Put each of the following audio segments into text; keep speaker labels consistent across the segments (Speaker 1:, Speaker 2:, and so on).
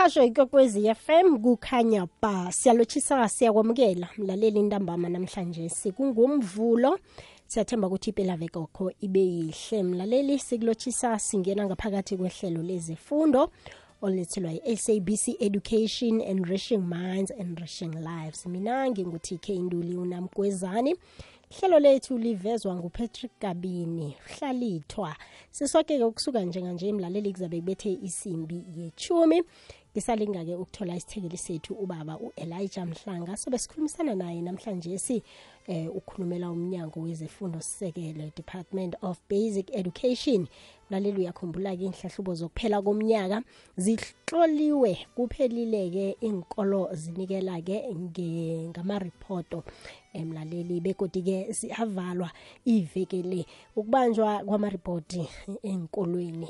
Speaker 1: umhasho ikokwezi FM kukhanya ba. Siyalochisa siyakwamukela. Mlaleli ntambama namhlanje sikungumvulo. Siyathemba ukuthi impela vekokho ibe yihle. Mlaleli sikulochisa singena ngaphakathi kwehlelo lezifundo olethelwa yi-sabc education enriching minds enriching lives. Mina ngingu-tk induli unamgwezani. Hlelo lethu livezwa ngupatrick gabini hlalithwa. Sisoke-ke ukusuka njenganje mlaleli kuzabe kubethe isimbi yechumi ngisalinga-ke ukuthola isithekeli sethu ubaba u-elijah mhlanga. Sobe sikhulumisana naye namhlanje si eh, ukhulumela umnyango wezifundo sisekelo department of basic education. Mlaleli uyakhumbula-ke inhlahlubo zokuphela komnyaka. Zihloliwe kuphelile-ke inkolo zinikela-ke ngama-ripoto emlaleli begodi-ke siyavalwa iveke le. Ukubanjwa kwamaripoti enkolweni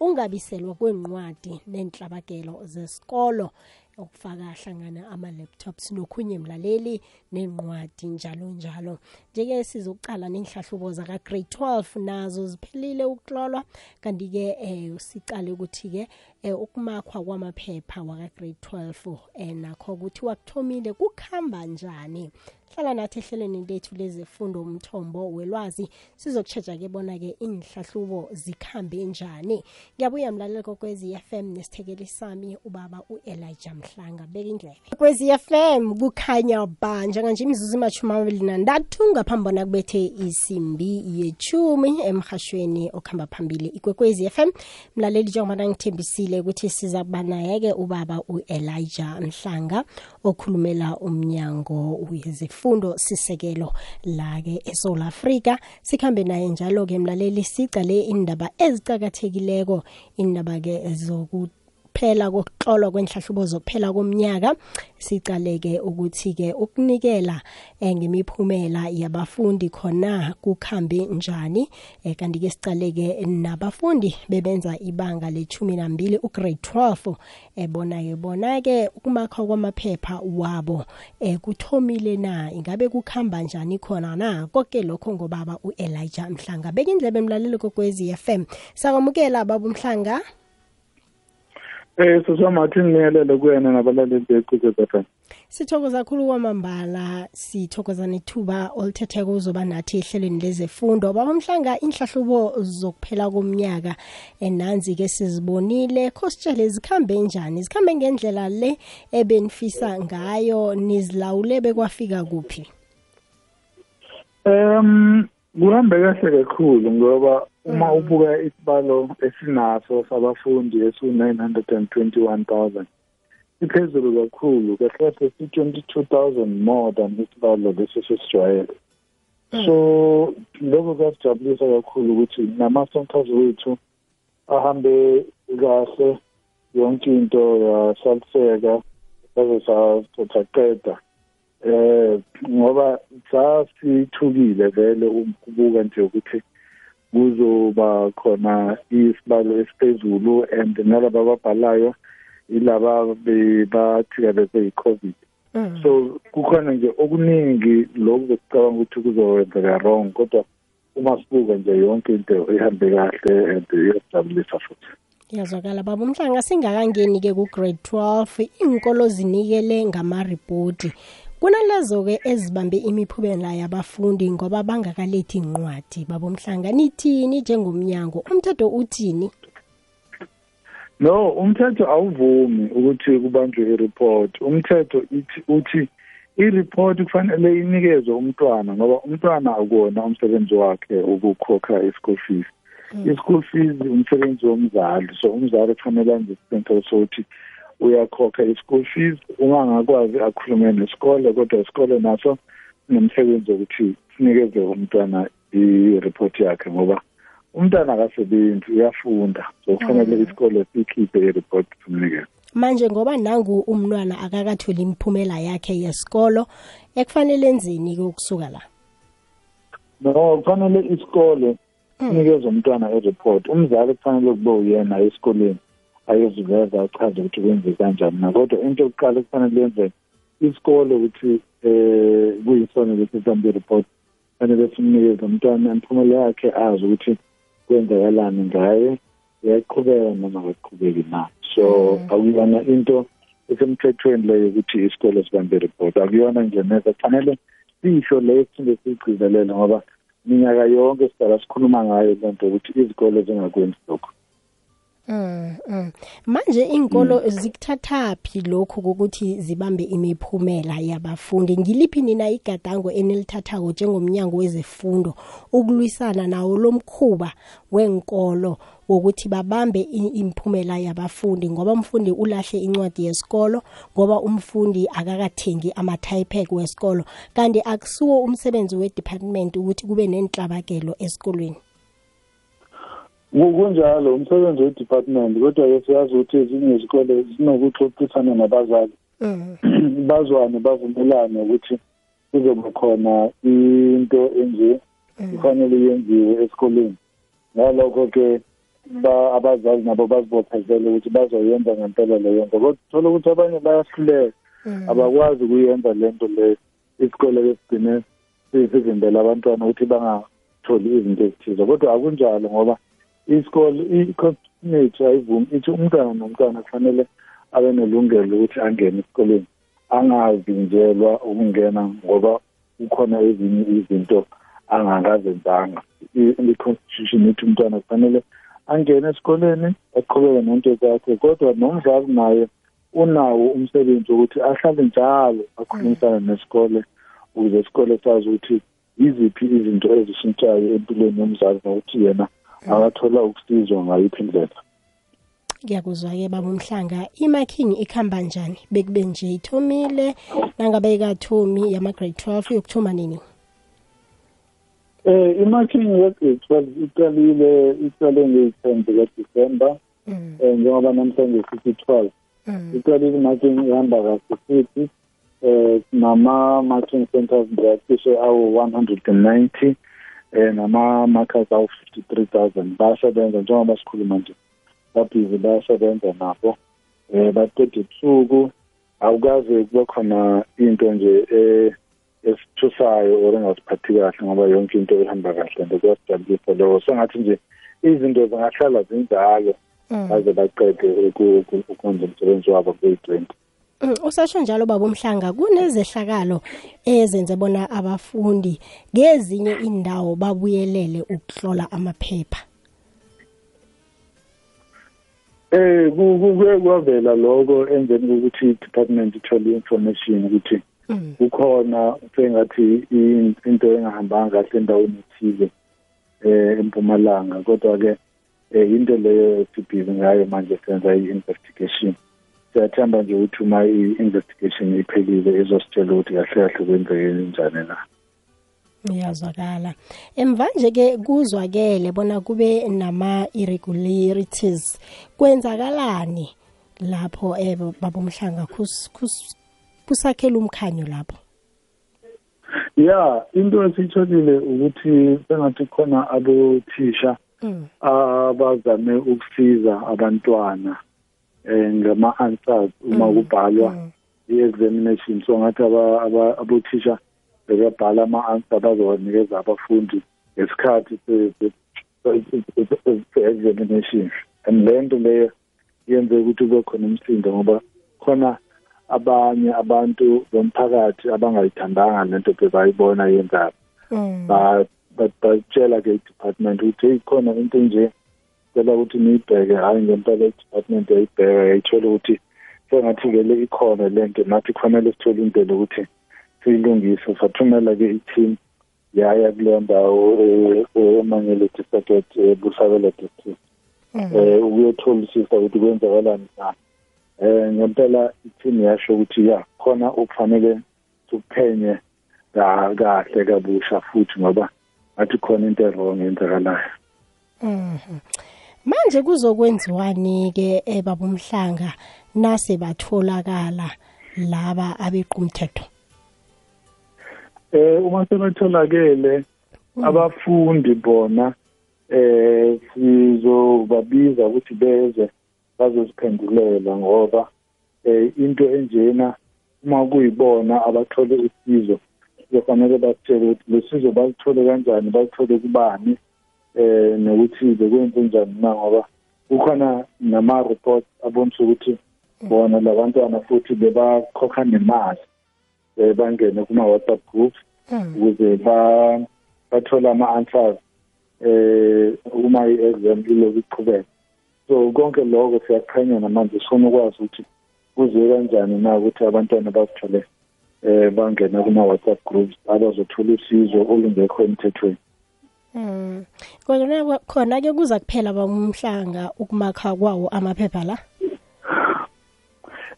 Speaker 1: ungabiselwa kwenqwadi nenhlabakelo zesikolo okufaka hlangana ama-laptops nokhunye mlaleli nenqwadi njalo njalo. Njeke sizokucala nenhlahlubo zaka-grade 12 nazo ziphelile ukuhlolwa kanti-ke eh sicale ukuthi-ke eh, ukumakhwa kwamaphepha waka-grade 12 eh, nakho ukuthi wakuthomile kukuhamba njani? Hlala nathi ehlelweni lethu lezifundo umthombo welwazi. Sizokutshetsha-ke bona-ke inhlahlubo zikhambe njani? Ngiyabuya mlaleli kokwezi FM nesithekeli sami ubaba u-elijah mhlanga. Beka indlebe. Kwezi FM kukhanya ba njenganje imizuzu imashumi amabili nantathu ngaphambi bona kubethe isimbi yechumi emhashweni okuhamba phambili ikwekwezi FM mlaleli njengoba ngithembisile ukuthi siza kuba naye-ke ubaba u-elijah mhlanga okhulumela umnyango wezifundo sisekelo la-ke eSouth Africa. Sikhambe naye njalo-ke mlaleli sicale indaba ezicakathekileko indaba-ke zoku phela kokuhlolwa kwenhlahlubo zokuphela komnyaka sicaleke ukuthi-ke ukunikela eh, ngemiphumela yabafundi khona kukhambe njani. Eh, kanti-ke sicaleke nabafundi bebenza ibanga lechumi nambili ugrade 12 eh, bona-ke bona-ke ukumakha kwamaphepha wabo eh, kuthomile na? Ingabe kukhamba njani khona na? Konke lokho ngobaba u-elijah mhlanga. Beka indlebe emlaleli kokwezi FM sakwamukela baba umhlanga
Speaker 2: Eh sisamathi ngiyelele kuyena nabalaleli beqhuqe FM.
Speaker 1: sithokoza kakhulu kwamambala sithokoza nethuba olithetheko uzoba nathi ehlelweni lezefundo. Baba mhlanga inhlahlubo zokuphela komnyaka enanzi-ke sizibonile. Khositshele zikhambe njani? Zikhambe ngendlela le ebenifisa ngayo nizilawule bekwafika kuphi?
Speaker 2: Um kuhambe kahle kakhulu ngoba uma ubuka isibalo esinaso sabafundi esu-921,000 iphezulu kakhulu kahle kahle si-22,000 more than isibalo lesi sesijwayele. So lokho kuyasijabulisa kakhulu ukuthi nama-centers wethu ahambe kahle yonke into yasaliseka saze saqeda. Eh ngoba sasithukile vele ukubuka nje ukuthi kuzoba khona isibalo esiphezulu and nalaba ababhalayo ilaba bebathikabeze yi-covid so kukhona nje okuningi lokhu bekucabanga ukuthi kuzokwenzeka wrong kodwa uma sibuka nje yonke into ihambe kahle and iyasijabulisa futhi.
Speaker 1: Yazwakala baba. Umhlanga singakangeni-ke ku-grade 12 iinkolo zinikele ngamaripoti kunalezo-ke ezibambe imiphumela yabafundi ngoba bangakalethi incwadi baba umhlanga nithini njengomnyango? Umthetho uthini?
Speaker 2: No umthetho awuvumi ukuthi kubanjwe i-report. Umthetho ithi uthi i-report kufanele inikezwe umntwana ngoba umntwana akuwona umsebenzi wakhe ukukhokha i-school fees. I-school fees umsebenzi womzali so umzali kufanele anze isiqiniseko sokuthi uyakhokha i-school fees. Ungangakwazi akhulume nesikole kodwa isikole naso sinomsebenzi wokuthi sinikeze umntwana i-report yakhe ngoba umntwana akasebenzi uyafunda. So kufanele isikole sikhiphe i-report simnikeze
Speaker 1: manje ngoba nangu umntwana akakatholi imiphumela yakhe yesikolo ekufanele enzeni-ke ukusuka la?
Speaker 2: No kufanele isikole sinikeze umntwana i-report. Umzali kufanele kube uyena esikoleni. Ayoziveza achaze ukuthi kwenze kanjani. Na kodwa into yokuqala kufanele yenze isikole ukuthi um kuyisona ukuthi sihambe i-report fanele simnikeze umntwana imiphumela yakhe azi ukuthi kwenzakalani ngaye. Uyaqhubeka noma akaqhubeki na. So akuyona into esemthethweni leyo ukuthi isikole sibambe report. Akuyona nje neza kufanele sisho leyo siphinde siyigcizelele ngoba minyaka yonke sidala sikhuluma ngayo lento ukuthi izikole zingakwenzi lokho
Speaker 1: Mm, mm. manje inkolo zikuthathaphi lokhu kokuthi zibambe imiphumela yabafundi? Ngiliphi nina igadango enilithathako njengomnyango wezefundo ukulwisana nawo lomkhuba wenkolo wokuthi babambe imiphumela yabafundi? Ngoba umfundi ulahle incwadi yesikolo ngoba umfundi akakathengi ama-typec wesikolo. Kanti akusuwo umsebenzi we-department ukuthi kube nenhlabakelo esikolweni.
Speaker 2: Kunjalo umsebenzi we-department kodwa-ke siyazi ukuthi ezinye izikole zinokuxoxisana nabazali. Bazwane bavumelane ukuthi kuzoba khona into enje kufanele yenziwe esikoleni. Ngalokho-ke abazali nabo bazibophezele ukuthi bazoyenza ngempela leyo nto. Kodwa thola ukuthi abanye bayahluleka. Abakwazi ukuyenza le nto leyo isikole-ke sigcine sivimbela abantwana ukuthi bangatholi izinto ezithize. Kodwa akunjalo ngoba isikole i-constitution ayivumi ithi umntwana nomntwana kufanele abe nelungelo ukuthi angene esikoleni. Angavinjelwa ukungena ngoba kukhona ezinye izinto angangazenzanga i-constitution ithi umntwana kufanele angene esikoleni aqhubeke nento zakhe kodwa nomzali naye unawo umsebenzi wokuthi ahlale njalo akhulumisane nesikole ukuze isikole sazi ukuthi yiziphi izinto ezishintshayo empilweni yomzali nokuthi yena akathola ukusizwa ngayiphi indlela.
Speaker 1: Ngiyakuzwa-ke baba umhlanga. Imaking ikuhamba njani? Bekube nje ithomile nangabe ikathomi yama-grade 12 yokuthoma nini?
Speaker 2: Eh imaking ye-grade 12 iqalile iqale ngeyi-10 zikadisemba um njengoba namhlanje sithi 12 iqalile imarking ihamba kahle futhi um nama-marking centers ngiyacishe awu-one hundred and ninety um nama-markers awu-fifty-three thousand. Bayasebenza njengoba sikhuluma nje. Babhizi bayasebenza nabo. Um baqeda ebusuku. Awukaze kube khona into nje esithusayo or engasiphathi kahle ngoba yonke into ihamba kahle and kuyasijabulisa lokho sengathi nje izinto zingahlala zinjalo. Baze baqede ukwenza umsebenzi wabo kuyi-twenty
Speaker 1: usasho njalo baba umhlanga kunezehlakalo ezenze bona abafundi ngezinye indawo babuyelele ukuhlola amaphepha.
Speaker 2: Eh kuke kwavela lokho emveni kokuthi i-department ithole information ukuthi kukhona sengathi into engahambanga kahle endaweni ethize eh empumalanga. Kodwa ke into leyo sibhizi ngayo manje senza i-investigation. Siyathemba nje ukuthi uma i-investigation iphelile izositshela ukuthi kahle kahle kwenzeke njani na.
Speaker 1: Iyazwakala emva nje-ke kuzwakele bona kube nama-irregularities kwenzakalani lapho um baba umhlanga kusakhela umkhanyo lapho?
Speaker 2: Ya into esiyitholile ukuthi sengathi khona abothisha abazame ukusiza abantwana. eh ngama-answers uma kubhalwa i-examination. So ngathi abothisha bekabhala ama-answer bazowanikeza abafundi ngesikhathi se-examination and le nto leyo yenze ukuthi kube khona umsindo ngoba khona abanye abantu bomphakathi abangayithandanga lento bebayibona yenzayo. Batshela-ke i-department ukuthi heyi khona into nje cela ukuthi niyibheke hhayi ngempela i-department yayibheka yayithola ukuthi sengathi-ke le ikhona le nto nathi kufanele sithole indlela ukuthi siyilungise. Sathumela-ke i-team yaya kuleyo ndawo emangele district busabela district. Um ukuyotholisisa ukuthi kwenzakalani na. Um ngempela i-team yasho ukuthi ya khona okufanele sikuphenye kahle kabusha futhi ngoba ngathi khona into erong yenzakalayo
Speaker 1: manje kuzokwenziwani-ke ebaba umhlanga nase batholakala laba abeqa umthetho
Speaker 2: eh uma sebetholakele abafundi bona eh sizobabiza ukuthi beze bazosiphendulela ngoba eh into enjena uma kuyibona abathole usizo kufanele basitshele ukuthi lesizo balithole kanjani? Balithole kubani? Eh nokuthi bekwenze njani na ngoba kukhona nama-reports abonisa ukuthi bona labantwana futhi bebakhokha nemali um bangene kuma-whatsapp groups ukuze bathole ama-answers um uma i-exam iloku iqhubeka. So konke lokho siyaqhenya namanje sifuna ukwazi ukuthi kuziwe kanjani na ukuthi abantwana bazithole um bangena kuma-whatsapp groups abazothola usizo olungekho emthethweni.
Speaker 1: Mm. Kodwa khona ke kuza kuphela bamhlanga ukumakha kwawo amaphepha la.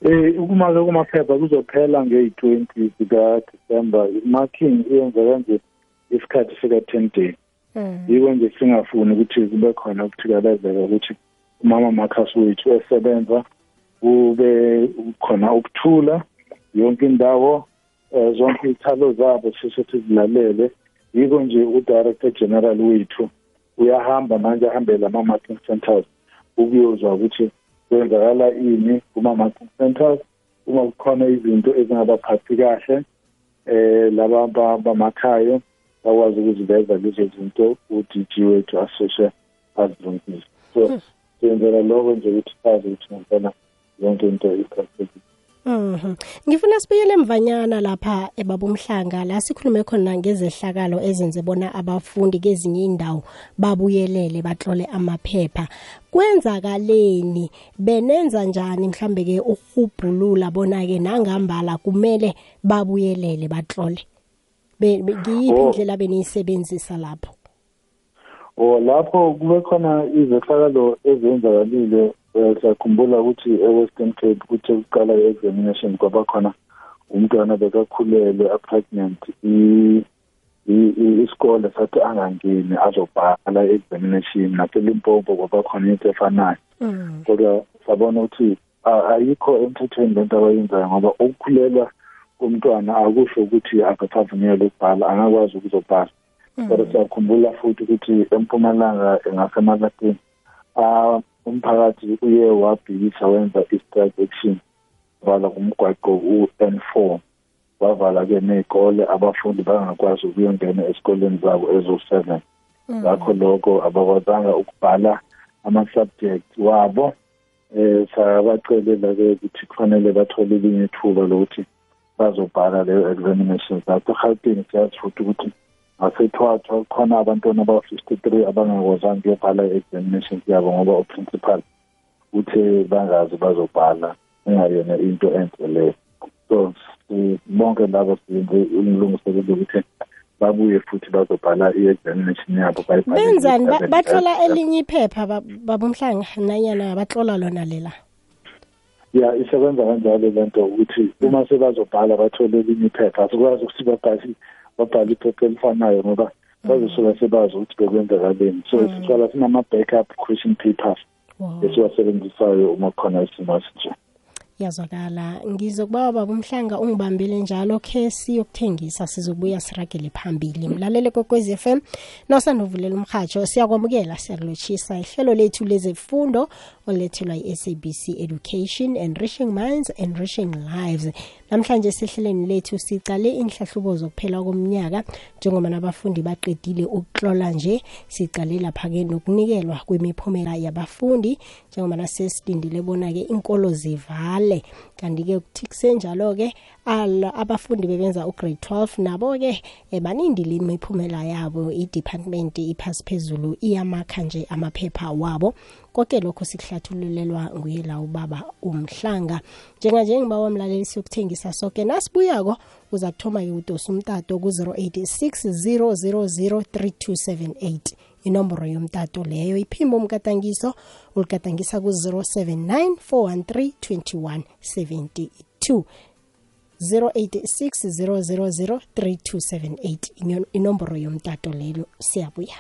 Speaker 2: Eh ukumaka kumaphepha kuzophela nge-20 zika December marking iyenzeka nje isikhathi sika 10 days.
Speaker 1: Mm.
Speaker 2: Yiko nje singafuni ukuthi kube khona ukuthikalezeka ukuthi umama Marcus wethu esebenza kube khona ukuthula yonke indawo eh, zonke izithalo zabo sisithi zilalele yiko nje udirector general wethu uyahamba manje ahambele ama-marketing centers ukuyozwa ukuthi kwenzakala ini kuma-marketing centers uma kukhona izinto ezingabaphathi kahle eh laba bamakhayo bakwazi ukuziveza lezo zinto u-DG wethu asheshe azilungise so siyenzela lokho nje ukuthi sazi ukuthi ngempela yonke into iqhathekile
Speaker 1: Mhm. Ngifuna sibuyele emvanyana lapha ebabumhlanga la sikhulume khona ngezehlakalo ezenze bona abafundi kezinye indawo babuyelele batlole amaphepha. Kwenzakaleni benenza njani mhlambe ke ukubhulula bona ke nangambala kumele babuyelele batlole. Be ngiyiphi
Speaker 2: Oh.
Speaker 1: indlela beniyisebenzisa lapho?
Speaker 2: o lapho kube khona izehlakalo ezenzakalile siyakhumbula ukuthi e-western cape kuthe kuqala i-examination kwaba khona umntwana bekakhulelwe a-pregnant. I- i- i- isikole sathi angangeni azobhala i-examination. Naselimpopo kwaba khona into efanayo.
Speaker 1: Mm.
Speaker 2: kodwa sabona ukuthi a- ayikho emthethweni lento abayenzayo ngoba ukukhulelwa komntwana akusho ukuthi akasavunyelwe ukubhala angakwazi ukuzobhala. Kodwa siyakhumbula futhi ukuthi empumalanga ngasemalakeni ah umphakathi uye wabhikisa wenza i-strike action vala kumgwaqo u-N four. Wavala-ke ney'kole abafundi bangakwazi ukuyongena esikoleni zabo ezo-seven. Ngakho lokho abakwazanga ukubhala ama-subject wabo. Eh sabacelela-ke ukuthi kufanele bathole elinye ithuba lokuthi bazobhala leyo examinations lapho egauteng siyazi futhi ukuthi ngasethwathwa khona abantwana aba-fifty three abangakwazanga ukuyobhala i-examinations yabo ngoba uprincipal uthe bangazi bazobhala engayona into enhle leyo. So si- bonke labo siyenze ilungiselelo ukuthi babuye futhi bazobhala i-examination yabo bayibhale
Speaker 1: Benzani? Ba-
Speaker 2: nge-
Speaker 1: batlola elinye iphepha ba- babumhlanga nanyana batlola lona lela.
Speaker 2: ya isebenza kanjalo lento ukuthi uma sebazobhala bathole elinye iphepha asikwazi ukuthi babhale babhale iphepha elifanayo ngoba bazosuka sebazi ukuthi bekwenzakaleni so
Speaker 1: Mm.
Speaker 2: sicala sinama-backup question papers
Speaker 1: Wow.
Speaker 2: esiwasebenzisayo uma kukhona isimo esinje
Speaker 1: yazwakala. Ngizokubawa baba umhlanga ungibambile njalo. Khe siyokuthengisa sizobuya siragele phambili. Mlalele kokwezi FM nosanduvulela umhatsho siyakwamukela siyakulotshisa ihlelo lethu lezefundo olethelwa yi-SABC Education Enriching Minds Enriching Lives. Namhlanje sehleleni lethu sicale inhlahlubo zokuphela komnyaka njengoba nabafundi baqedile ukutlola nje sicale lapha-ke nokunikelwa kwemiphumela yabafundi njengoba nasesidindile bona-ke inkolo zivale kanti-ke kuthi kusenjalo-ke ala- abafundi bebenza ugrade 12 nabo-ke eh, banindile imiphumela yabo. I-department iphasi phezulu iyamakha nje amaphepha wabo. Konke lokho sikuhlathululelwa nguye la ubaba umhlanga. Njenganje ngibawa mlaleli siyokuthengisa soke nasibuyako uza kuthoma-ke udosa umtato ku-086 000 3278 inomboro yomtato leyo. Iphimbo umkatangiso uligadangisa ku-079 413 21 72 086 000 3278 inomboro yomtato lelo siyabuya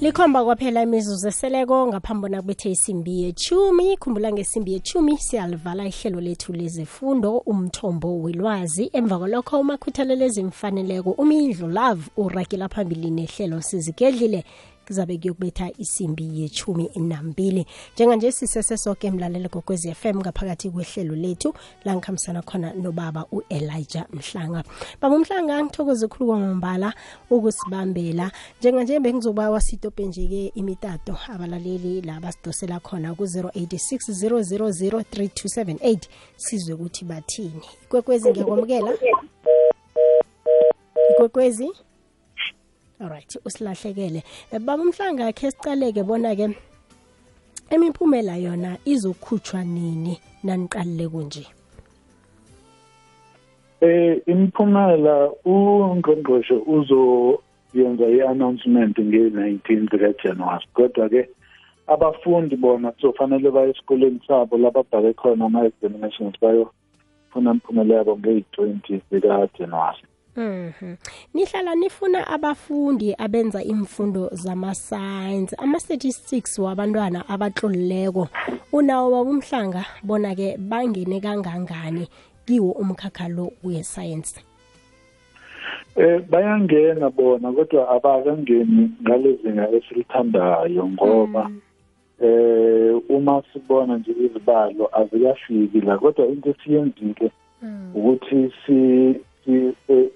Speaker 1: likhomba kwaphela imizuzu eseleko ngaphambi bona kubethe isimbi yechumi. Khumbula ngesimbi yechumi siyalivala ihlelo lethu lezifundo umthombo welwazi. Emva kwalokho umakhuthalelo ezimfaneleko umindlu love uragela phambili nehlelo sizigedlile kuzabe kuyokubetha isimbi yechumi nambili njenganje sisesesoke emlalelo kokwezi FM ngaphakathi kwehlelo lethu. La ngikhambisana khona nobaba u-elijah mhlanga. Baba umhlanga ngithokoze khulu kwamambala ukusibambela. Njenganje bengizoba wasitope nje-ke imitato abalaleli la basidosela khona ku-086 000 3278 sizwe ukuthi bathini? Ikwekwezi ngiyakwamukela? Ikwekwezi? Alright usilahlekele. Baba umhlanga khe sicaleke bona-ke imiphumela yona izokhutshwa nini? Naniqalile kunje.
Speaker 2: Eh imiphumela ungqongqoshe uzoyenza i-announcement nge-19 zikajanuwari kodwa-ke abafundi bona kuzofanele baye esikoleni sabo lababhale khona ama-examinations bayofuna imiphumela yabo ngeyi-20 zikajanuwari
Speaker 1: Mhm. Nihlala nifuna abafundi abenza imfundo zama-science. Ama-statistics wabantwana abatlolileko unawo babumhlanga bona ke bangene kangangani kiwo umkhakha lo we-science?
Speaker 2: Eh bayangena bona kodwa abakangeni ngalezinga esilithandayo ngoba eh uma sibona nje izibalo azikafiki la kodwa into esiyenzile ukuthi si si eh,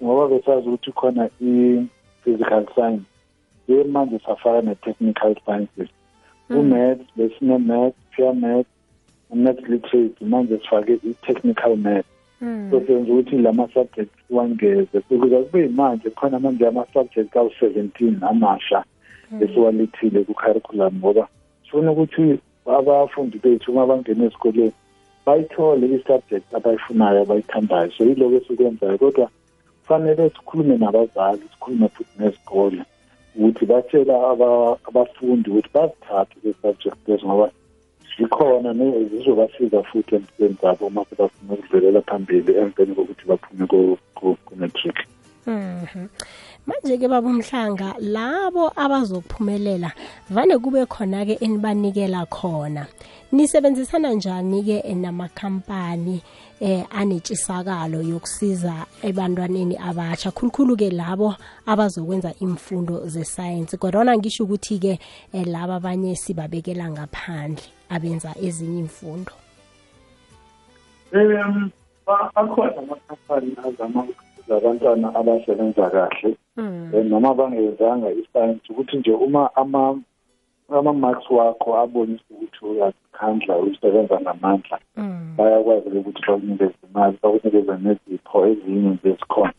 Speaker 2: ngoba besazi ukuthi khona i-physical science ye manje safaka ne-technical sciences. U-maths besine maths pure maths maths literacy manje sifake i-technical maths. So senza ukuthi lama-subjects wangeze ukuze kube manje khona manje ama-subject awu-seventeen amasha esiwalethile ku-curriculum ngoba sifuna ukuthi abafundi bethu uma bangena esikoleni bayithole i-subject abayifunayo abayithandayo. So yiloko esikwenzayo. Kodwa kufanele sikhulume nabazali sikhulume futhi nezikole ukuthi batshela abafundi ukuthi bazithathe le-subject lezo ngoba zikhona zizobasiza futhi empilweni zabo uma sebafuna ukudlulela phambili emveni kokuthi baphume ku-matric.
Speaker 1: Mhm. Manje-ke baba umhlanga labo abazophumelela vane kube khona-ke enibanikela khona. Nisebenzisana njani-ke namakhampani eh anetshisakalo yokusiza ebantwaneni abatsha khulukhulu-ke labo abazokwenza imfundo ze-science. Kodwana ngisho ukuthi-ke eh, laba abanye sibabekela ngaphandle abenza ezinye imfundo
Speaker 2: um akhona amakhampani azama abantwana abasebenza kahle. Um noma bangezanga i-science ukuthi nje uma ama-marks wakho abonise ukuthi uyazikhandla usebenza ngamandla bayakwazi ukuthi bakunikeze imali bakunikeze nezipho ezinye nje ezikhona.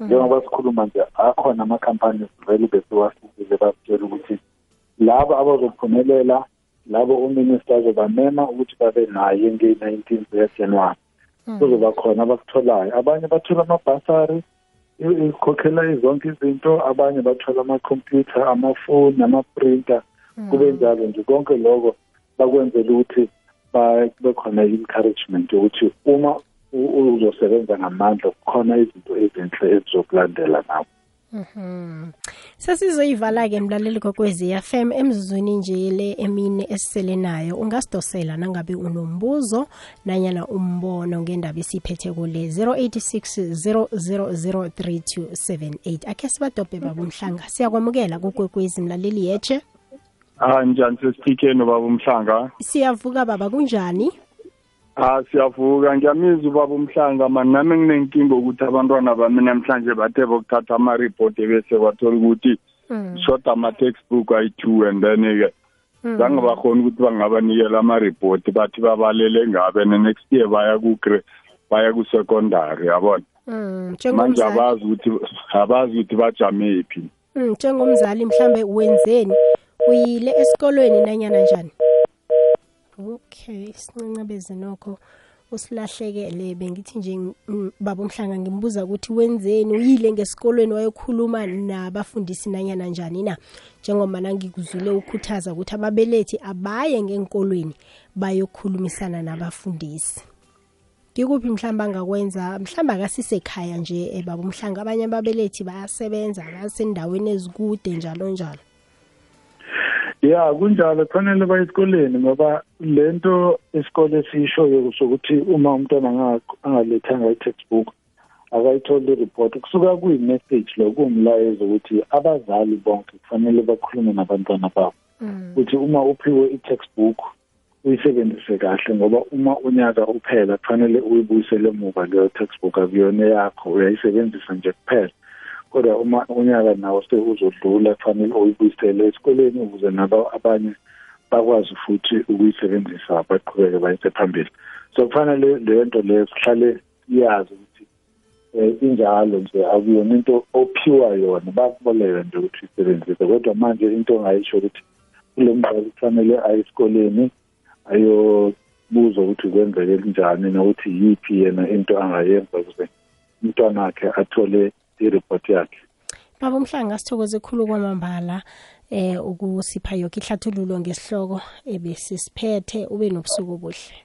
Speaker 2: Njengoba sikhuluma nje akhona ama-companies vele besiwahlukile basitshela ukuthi labo abazophumelela labo uminister azobamema ukuthi babe naye nge-nineteen zikajanuwari kuzoba khona abakutholayo. Abanye bathola amabhasari ikhokhela zonke izinto abanye bathola amakhompyutha amafoni amaprinter kube njalo nje konke lokho bakwenzela ukuthi babe khona i-encouragement yokuthi uma uzosebenza ngamandla kukhona izinto ezinhle ezizokulandela nawo
Speaker 1: Mhm. Sesizoyivala-ke mlaleli kokwezi FM emzuzwini nje le emine esisele nayo. Ungasidosela nangabe unombuzo nanyana umbono ngendaba esiphethe kule 086 0003278 akhe sibadobhe baba umhlanga siyakwamukela kukwekwezi mlaleli yeche
Speaker 3: Ah njani sesiphikeni baba umhlanga?
Speaker 1: Siyavuka baba kunjani?
Speaker 3: Ah siyavuka. Ngiyamiza ubaba umhlanga mani nami nginenkinga ukuthi abantwana bami namhlanje bathe bokuthatha ama-report bese kwathola ukuthi short ama-textbook ayi-two and then-ke zange bakhona ukuthi bangabanikela ama-report bathi babalele ngabe ne-next year baya ku-gre baya ku-secondary yabona?
Speaker 1: Mm,
Speaker 3: manje
Speaker 1: njengomzali.
Speaker 3: abazi ukuthi abazi ukuthi bajame phi
Speaker 1: Mm, njengomzali mhlambe wenzeni? Uyile esikolweni nanyana njani? Okay sincancabeze nokho. Usilahlekele bengithi nje mm, baba umhlanga ngimbuza ukuthi wenzeni uyile ngesikolweni wayokhuluma nabafundisi nanyana njani na? Njengoba nangikuzwile ukhuthaza ukuthi ababelethi abaye ngenkolweni bayokhulumisana nabafundisi. Ngikuphi mhlawumbe angakwenza? Mhlawumbe akasisekhaya nje eh, baba umhlanga. Abanye ababelethi bayasebenza basendaweni ezikude njalo njalo.
Speaker 2: Ya kunjalo kufanele baye esikoleni ngoba lento isikole siyishoyo sokuthi uma umntwana anga- angalethanga i-textbook akayitholi ireport. Kusuka kuyi-message lo kuwumlayezo ukuthi abazali bonke kufanele bakhulume nabantwana babo. Ukuthi uma uphiwe i-textbook uyisebenzise kahle ngoba uma unyaka uphela kufanele uyibuyisele emuva leyo textbook akuyona yakho uyayisebenzisa nje kuphela. Kodwa uma unyaka nawo seuzodlula kufanele uyibuyisele esikoleni ukuze nabo abanye bakwazi futhi ukuyisebenzisa baqhubeke bayise phambili. So kufanele leyo nto leyo sihlale siyazi ukuthi um injalo nje akuyona into ophiwa yona bakuboleka nje ukuthi uyisebenzise. Kodwa manje into ongayisho ukuthi kulo mzali kufanele aye esikoleni ayobuza ukuthi kwenzeke njani nokuthi yiphi yena into angayenza ukuze umntwana wakhe athole i-report yakhe.
Speaker 1: Baba umhlanga sithokoze khulu kwamambala eh ukusipha yonke ihlathululo ngesihloko ebesisiphethe ube nobusuku obuhle.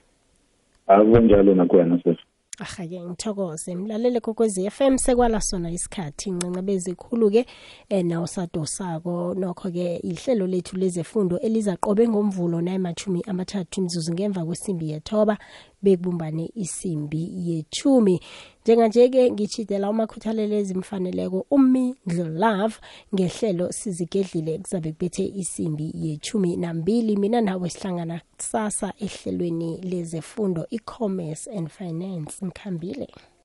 Speaker 2: Akunjalo nakwena sesi
Speaker 1: ahake ngithokoze. Mlalele kokwezi FM sekwala sona isikhathi. Incinca bezikhulu-ke eh, nawusadosako. Nokho-ke ihlelo lethu lezefundo elizaqobe ngomvulo nayimachumi amathathu imzuzu ngemva kwesimbi yethoba. Bekubumbane isimbi yechumi. Njenganje-ke ngitshidela umakhuthalelo ezimfaneleko umindlo love ngehlelo sizigedlile kuzabe kubethe isimbi yechumi nambili. Mina nawe sihlangana kusasa ehlelweni lezefundo e-commerce and finance. Ngikhambile.